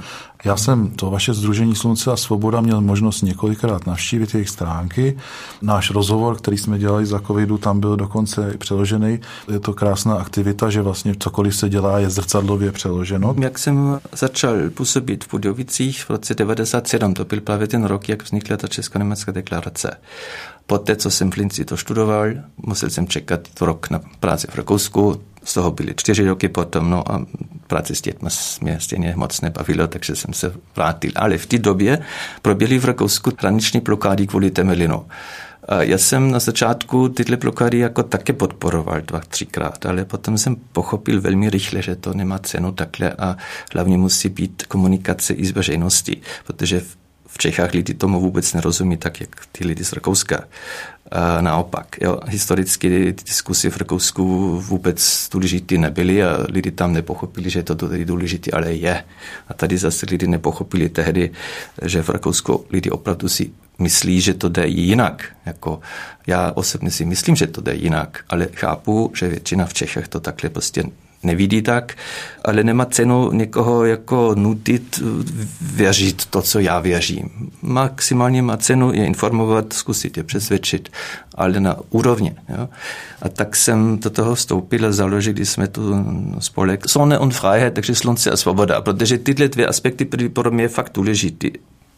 Já jsem to vaše Združení Slunce a Svoboda měl možnost několikrát navštívit jejich stránky. Náš rozhovor, který jsme dělali za covidu, tam byl dokonce i přeložený. Je to krásná aktivita, že vlastně cokoliv se dělá, je zrcadlově přeloženo. Jak jsem začal působit v Budovicích v roce 97, to byl právě ten rok, jak vznikla ta česko-německá deklarace. Poté, co jsem v Linci to študoval, musel jsem čekat rok na práci v Rakousku, z toho byly čtyři roky potom, no a práce s dětmi mě stejně moc nebavilo, takže jsem se vrátil. Ale v té době proběhly v Rakousku hraniční blokády kvůli Temelinu. Já jsem na začátku tyhle blokády jako také podporoval dva, třikrát, ale potom jsem pochopil velmi rychle, že to nemá cenu takhle a hlavně musí být komunikace i s veřejností, protože v Čechách lidi tomu vůbec nerozumí tak, jak ty lidi z Rakouska. A naopak, jo, historicky ty diskusy v Rakousku vůbec důležité nebyly a lidi tam nepochopili, že to tady důležité, ale je. A tady zase lidi nepochopili tehdy, že v Rakousku lidi opravdu si myslí, že to jde jinak. Jako já osobně si myslím, že to jde jinak, ale chápu, že většina v Čechách to takhle prostě nevidí tak, ale nemá cenu někoho jako nutit věřit to, co já věřím. Maximálně má cenu je informovat, zkusit je přesvědčit, ale na úrovni. Jo? A tak jsem do toho vstoupil a založili jsme tu spolek Sonne und Freiheit, takže slunce a svoboda, protože tyhle dvě aspekty pro mě fakt důležité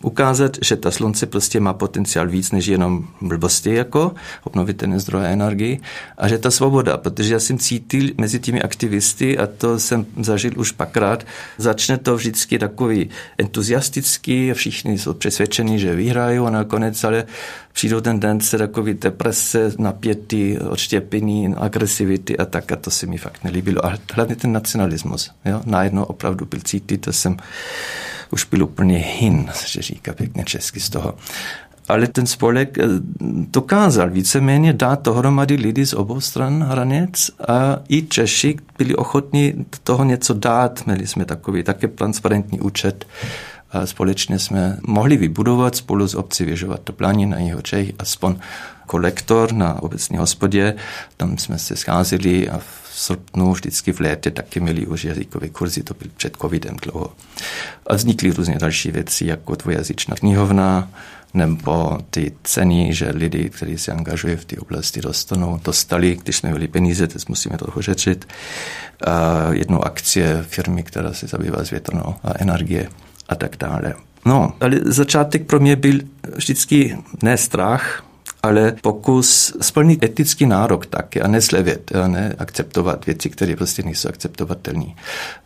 ukázat, že ta slunce prostě má potenciál víc než jenom blbosti jako obnovitelné zdroje energie a že ta svoboda, protože já jsem cítil mezi těmi aktivisty a to jsem zažil už pakrát, začne to vždycky takový entuziastický všichni jsou přesvědčení, že vyhrají a nakonec ale přijdou ten den se takový deprese, napětí, odštěpení, agresivity a tak a to se mi fakt nelíbilo. A hlavně ten nacionalismus, jo, najednou opravdu byl cítit, to jsem už byl úplně hin, že říká pěkně česky z toho. Ale ten spolek eh, dokázal víceméně dát dohromady lidi z obou stran hranic a i Češi byli ochotní toho něco dát. Měli jsme takový také transparentní účet společně jsme mohli vybudovat spolu s obcí Věžovat Toplání na jeho Čech aspoň kolektor na obecní hospodě. Tam jsme se scházeli a v srpnu, vždycky v létě taky měli už jazykové kurzy, to byl před covidem dlouho. A vznikly různě další věci, jako dvojazyčná knihovna, nebo ty ceny, že lidi, kteří se angažují v té oblasti, dostanou, dostali, když jsme měli peníze, teď musíme to řečit, jednu akcie firmy, která se zabývá s větrnou a energie a tak dále. No, ale začátek pro mě byl vždycky ne strach, ale pokus splnit etický nárok taky a neslevět, a ne akceptovat věci, které prostě nejsou akceptovatelné.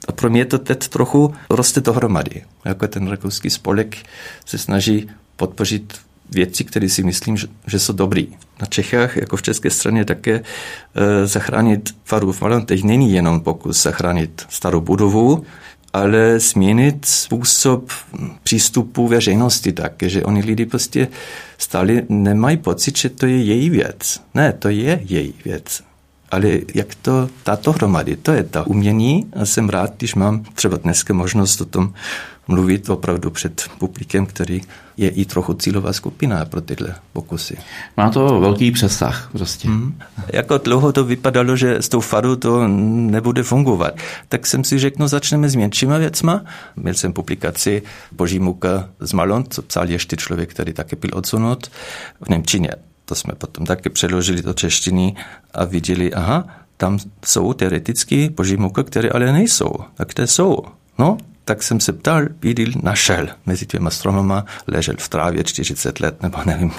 A pro mě to teď trochu roste dohromady. Jako ten rakouský spolek se snaží podpořit věci, které si myslím, že, že jsou dobrý. Na Čechách, jako v české straně, také e, zachránit faru v Malontech není jenom pokus zachránit starou budovu, ale změnit způsob přístupu veřejnosti tak, že oni lidi prostě stále nemají pocit, že to je její věc. Ne, to je její věc. Ale jak to tato hromady, to je ta umění a jsem rád, když mám třeba dneska možnost o tom mluvit opravdu před publikem, který je i trochu cílová skupina pro tyhle pokusy. Má to velký přesah prostě. Hmm. Jako dlouho to vypadalo, že s tou fadu to nebude fungovat. Tak jsem si řekl, no začneme s menšíma věcma. Měl jsem publikaci Boží muka z Malon, co psal ještě člověk, který také byl odsunut v Němčině. To jsme potom také přeložili do češtiny a viděli, aha, tam jsou teoreticky boží muka, které ale nejsou. Tak kde jsou? No, tak jsem se ptal, viděl, našel. Mezi dvěma stromama ležel v trávě 40 let, nebo nevím.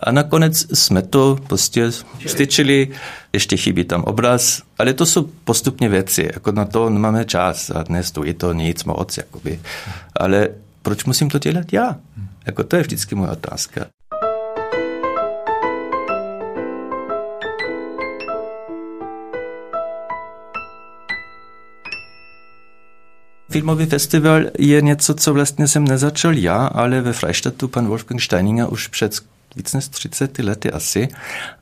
A nakonec jsme to prostě styčili, ještě chybí tam obraz, ale to jsou postupně věci, jako na to nemáme čas a dnes je to nic moc, jakoby. Ale proč musím to dělat já? Jako to je vždycky moje otázka. Filmový festival je něco, co vlastně jsem nezačal já, ale ve Freistatu pan Wolfgang Steininger už před víc než 30 lety asi,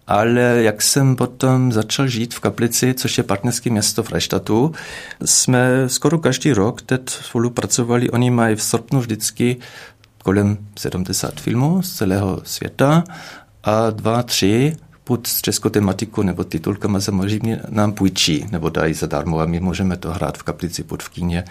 ale jak jsem potom začal žít v Kaplici, což je partnerské město Freistatu, jsme skoro každý rok teď spolupracovali. Oni mají v srpnu vždycky kolem 70 filmů z celého světa a dva, tři buď s českou tematikou nebo titulkama samozřejmě nám půjčí nebo dají zadarmo a my můžeme to hrát v kaplici pod v kíně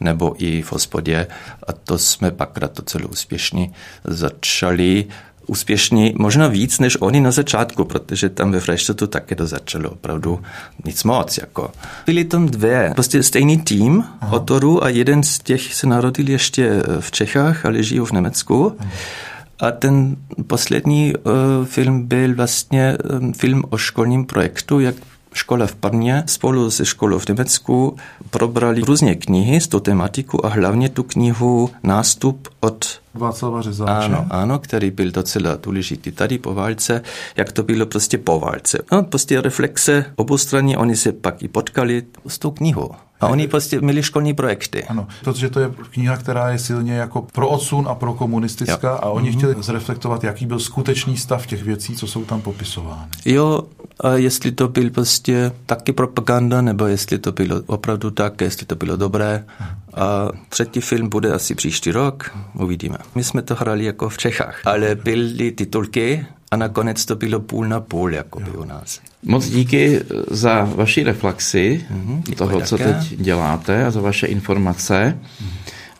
nebo i v hospodě a to jsme pakrát docela úspěšně začali úspěšní, možná víc než oni na začátku, protože tam ve Freštatu také to začalo opravdu nic moc. Jako. Byli tam dvě, prostě stejný tým autorů a jeden z těch se narodil ještě v Čechách, ale žijou v Německu. Aha. A ten poslední uh, film byl vlastně um, film o školním projektu, jak škola v Parně spolu se školou v Německu probrali různé knihy s tou tematiku a hlavně tu knihu Nástup od Václava Řezáče. Ano, ano, který byl docela důležitý tady po válce, jak to bylo prostě po válce. No, prostě reflexe oboustranně, oni se pak i potkali s tou knihou. A oni prostě měli školní projekty. Ano, protože to je kniha, která je silně jako pro odsun a pro komunistická jo. a oni mm-hmm. chtěli zreflektovat, jaký byl skutečný stav těch věcí, co jsou tam popisovány. Jo, a jestli to byl prostě taky propaganda, nebo jestli to bylo opravdu tak, jestli to bylo dobré. A třetí film bude asi příští rok, uvidíme. My jsme to hrali jako v Čechách, ale byly titulky a nakonec to bylo půl na půl, jako by u nás. Moc díky za vaši reflexi mm-hmm, toho, co teď děláte a za vaše informace.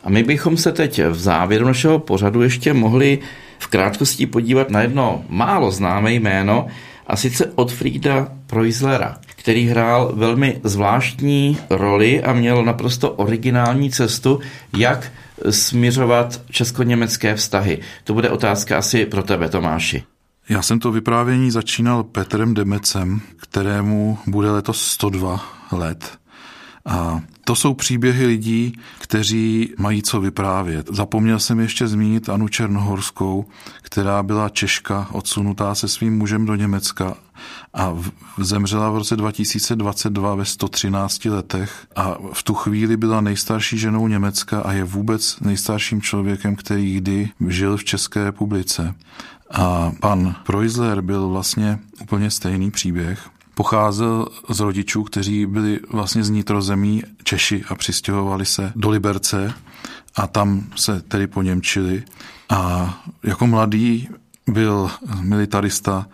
A my bychom se teď v závěru našeho pořadu ještě mohli v krátkosti podívat na jedno málo známé jméno, a sice od Frieda Preuslera, který hrál velmi zvláštní roli a měl naprosto originální cestu, jak směřovat česko-německé vztahy. To bude otázka asi pro tebe, Tomáši. Já jsem to vyprávění začínal Petrem Demecem, kterému bude letos 102 let. A to jsou příběhy lidí, kteří mají co vyprávět. Zapomněl jsem ještě zmínit Anu Černohorskou, která byla Češka, odsunutá se svým mužem do Německa a zemřela v roce 2022 ve 113 letech a v tu chvíli byla nejstarší ženou Německa a je vůbec nejstarším člověkem, který kdy žil v České republice. A pan Preusler byl vlastně úplně stejný příběh. Pocházel z rodičů, kteří byli vlastně z nitrozemí Češi a přistěhovali se do Liberce a tam se tedy poněmčili. A jako mladý byl militarista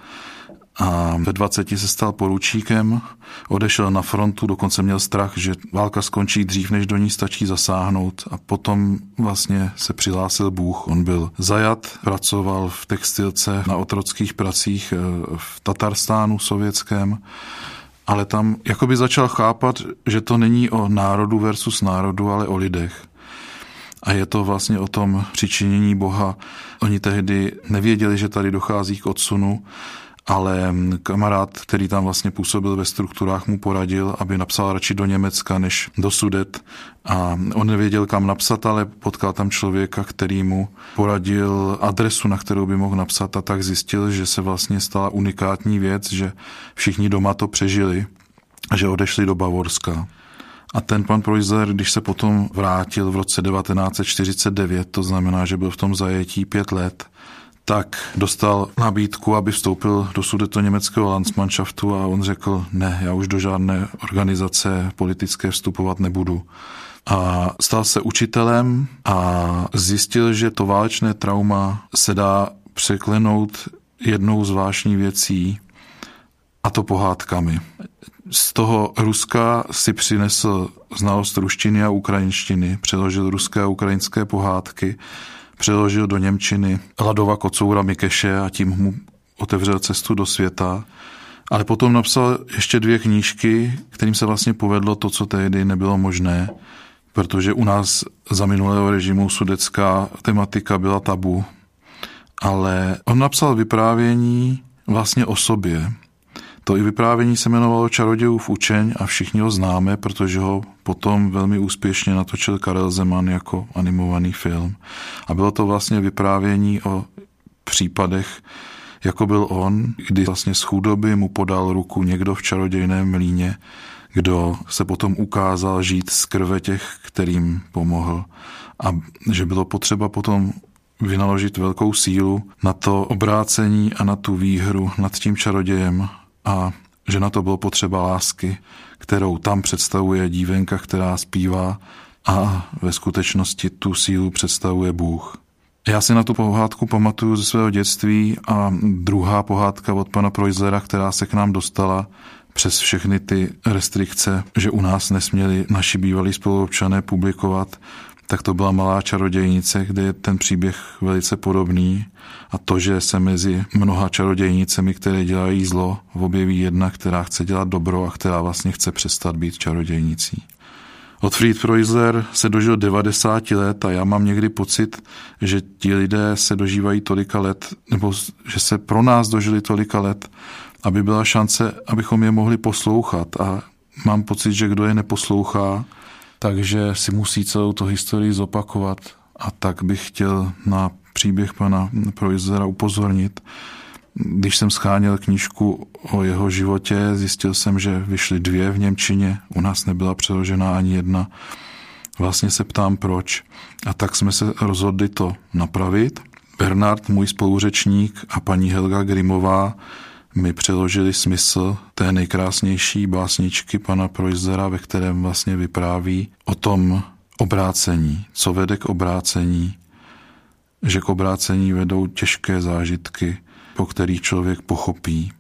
a ve 20 se stal poručíkem, odešel na frontu, dokonce měl strach, že válka skončí dřív, než do ní stačí zasáhnout a potom vlastně se přihlásil Bůh. On byl zajat, pracoval v textilce na otrockých pracích eh, v Tatarstánu sovětském, ale tam jakoby začal chápat, že to není o národu versus národu, ale o lidech. A je to vlastně o tom přičinění Boha. Oni tehdy nevěděli, že tady dochází k odsunu ale kamarád, který tam vlastně působil ve strukturách, mu poradil, aby napsal radši do Německa než do Sudet. A on nevěděl, kam napsat, ale potkal tam člověka, který mu poradil adresu, na kterou by mohl napsat a tak zjistil, že se vlastně stala unikátní věc, že všichni doma to přežili a že odešli do Bavorska. A ten pan Preuser, když se potom vrátil v roce 1949, to znamená, že byl v tom zajetí pět let, tak dostal nabídku, aby vstoupil do sudeto německého Landsmannschaftu a on řekl, ne, já už do žádné organizace politické vstupovat nebudu. a stal se učitelem a zjistil, že to válečné trauma se dá překlenout jednou zvláštní věcí, a to pohádkami. Z toho Ruska si přinesl znalost ruštiny a ukrajinštiny, přeložil ruské a ukrajinské pohádky, přeložil do Němčiny Ladova Kocoura Mikeše a tím mu otevřel cestu do světa. Ale potom napsal ještě dvě knížky, kterým se vlastně povedlo to, co tehdy nebylo možné, protože u nás za minulého režimu sudecká tematika byla tabu. Ale on napsal vyprávění vlastně o sobě. To i vyprávění se jmenovalo Čarodějův učeň a všichni ho známe, protože ho potom velmi úspěšně natočil Karel Zeman jako animovaný film. A bylo to vlastně vyprávění o případech, jako byl on, kdy vlastně z chudoby mu podal ruku někdo v čarodějném mlíně, kdo se potom ukázal žít z krve těch, kterým pomohl. A že bylo potřeba potom vynaložit velkou sílu na to obrácení a na tu výhru nad tím čarodějem a že na to bylo potřeba lásky, kterou tam představuje dívenka, která zpívá a ve skutečnosti tu sílu představuje Bůh. Já si na tu pohádku pamatuju ze svého dětství a druhá pohádka od pana Projzera, která se k nám dostala přes všechny ty restrikce, že u nás nesměli naši bývalí spoluobčané publikovat, tak to byla Malá čarodějnice, kde je ten příběh velice podobný a to, že se mezi mnoha čarodějnicemi, které dělají zlo, objeví jedna, která chce dělat dobro a která vlastně chce přestat být čarodějnicí. Otfried Freusler se dožil 90 let a já mám někdy pocit, že ti lidé se dožívají tolika let, nebo že se pro nás dožili tolika let, aby byla šance, abychom je mohli poslouchat a mám pocit, že kdo je neposlouchá, takže si musí celou tu historii zopakovat. A tak bych chtěl na příběh pana Proizera upozornit. Když jsem scháněl knížku o jeho životě, zjistil jsem, že vyšly dvě v Němčině, u nás nebyla přeložena ani jedna. Vlastně se ptám proč. A tak jsme se rozhodli to napravit. Bernard, můj spoluřečník a paní Helga Grimová mi přeložili smysl té nejkrásnější básničky pana Proizera, ve kterém vlastně vypráví o tom obrácení, co vede k obrácení, že k obrácení vedou těžké zážitky, po kterých člověk pochopí.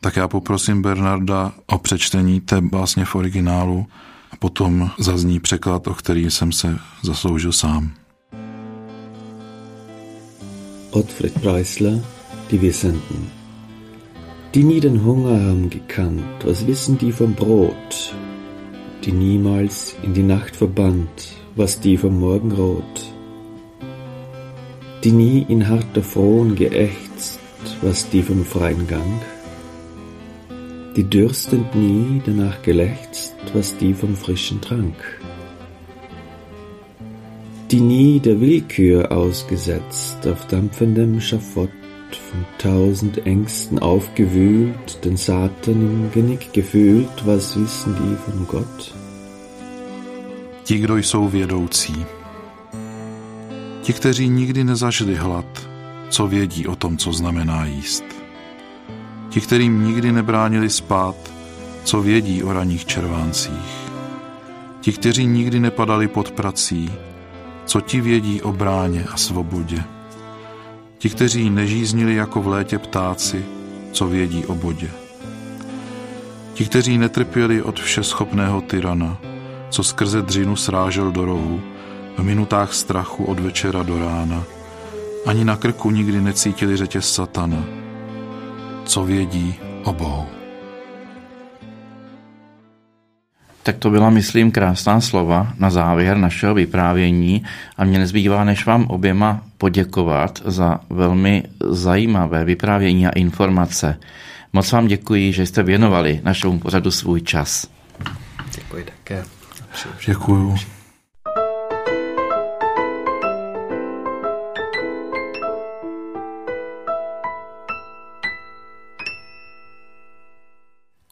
Tak já poprosím Bernarda o přečtení té básně v originálu a potom zazní překlad, o který jsem se zasloužil sám. Otfried Preisler, Die Wissenden Die nie den Hunger haben gekannt, was wissen die vom Brot? Die niemals in die Nacht verbannt, was die vom Morgenrot? Die nie in harter Frohn geächtzt, was die vom freien Gang? Die dürstend nie danach gelächzt, was die vom frischen Trank? Die nie der Willkür ausgesetzt auf dampfendem Schafott, von tausend Ängsten aufgewühlt, den Satan im Genick gefühlt, was wissen die von Gott? Ti, kdo jsou vědoucí. Ti, kteří nikdy nezažili hlad, co vědí o tom, co znamená jíst. Ti, kterým nikdy nebránili spát, co vědí o raných červáncích. Ti, kteří nikdy nepadali pod prací, co ti vědí o bráně a svobodě. Ti, kteří nežíznili jako v létě ptáci, co vědí o bodě. Ti, kteří netrpěli od všeschopného tyrana, co skrze dřinu srážel do rohu, v minutách strachu od večera do rána, ani na krku nikdy necítili řetěz satana, co vědí o Bohu. Tak to byla, myslím, krásná slova na závěr našeho vyprávění a mě nezbývá, než vám oběma poděkovat za velmi zajímavé vyprávění a informace. Moc vám děkuji, že jste věnovali našemu pořadu svůj čas. Děkuji také. Děkuji.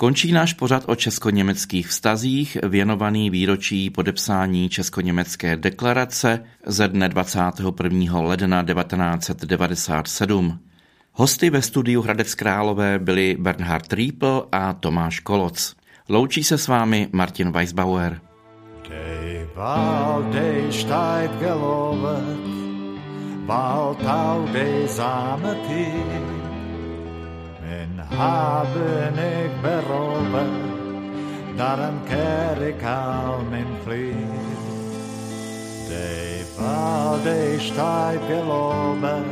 Končí náš pořad o česko-německých vztazích, věnovaný výročí podepsání česko-německé deklarace ze dne 21. ledna 1997. Hosty ve studiu Hradec Králové byli Bernhard Riepel a Tomáš Koloc. Loučí se s vámi Martin Weisbauer. Die Wald, die steigt gelovet, Wald au die Same tief, Min haben ich beraubt, darum kehr ich kaum in Frieden. Die Wald ist steif gelobet,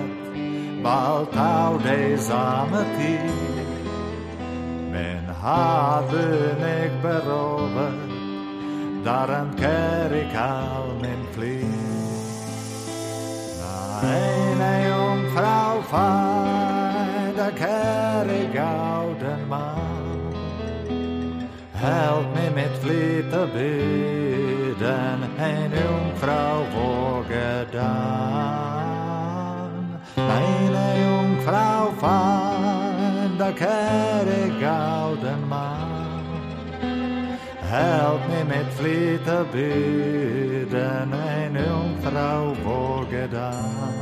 bald auch die same tief. Mein haben ich beraubt, darum kehr ich kaum in Frieden. Eine Jungfrau fahrt, da kjære gauden mann. Help meg mitt lite byden, en jungfrau vågedan. Eine jungfrau fann da kjære gauden mann. Help me mit lite eine en jungfrau vågedan.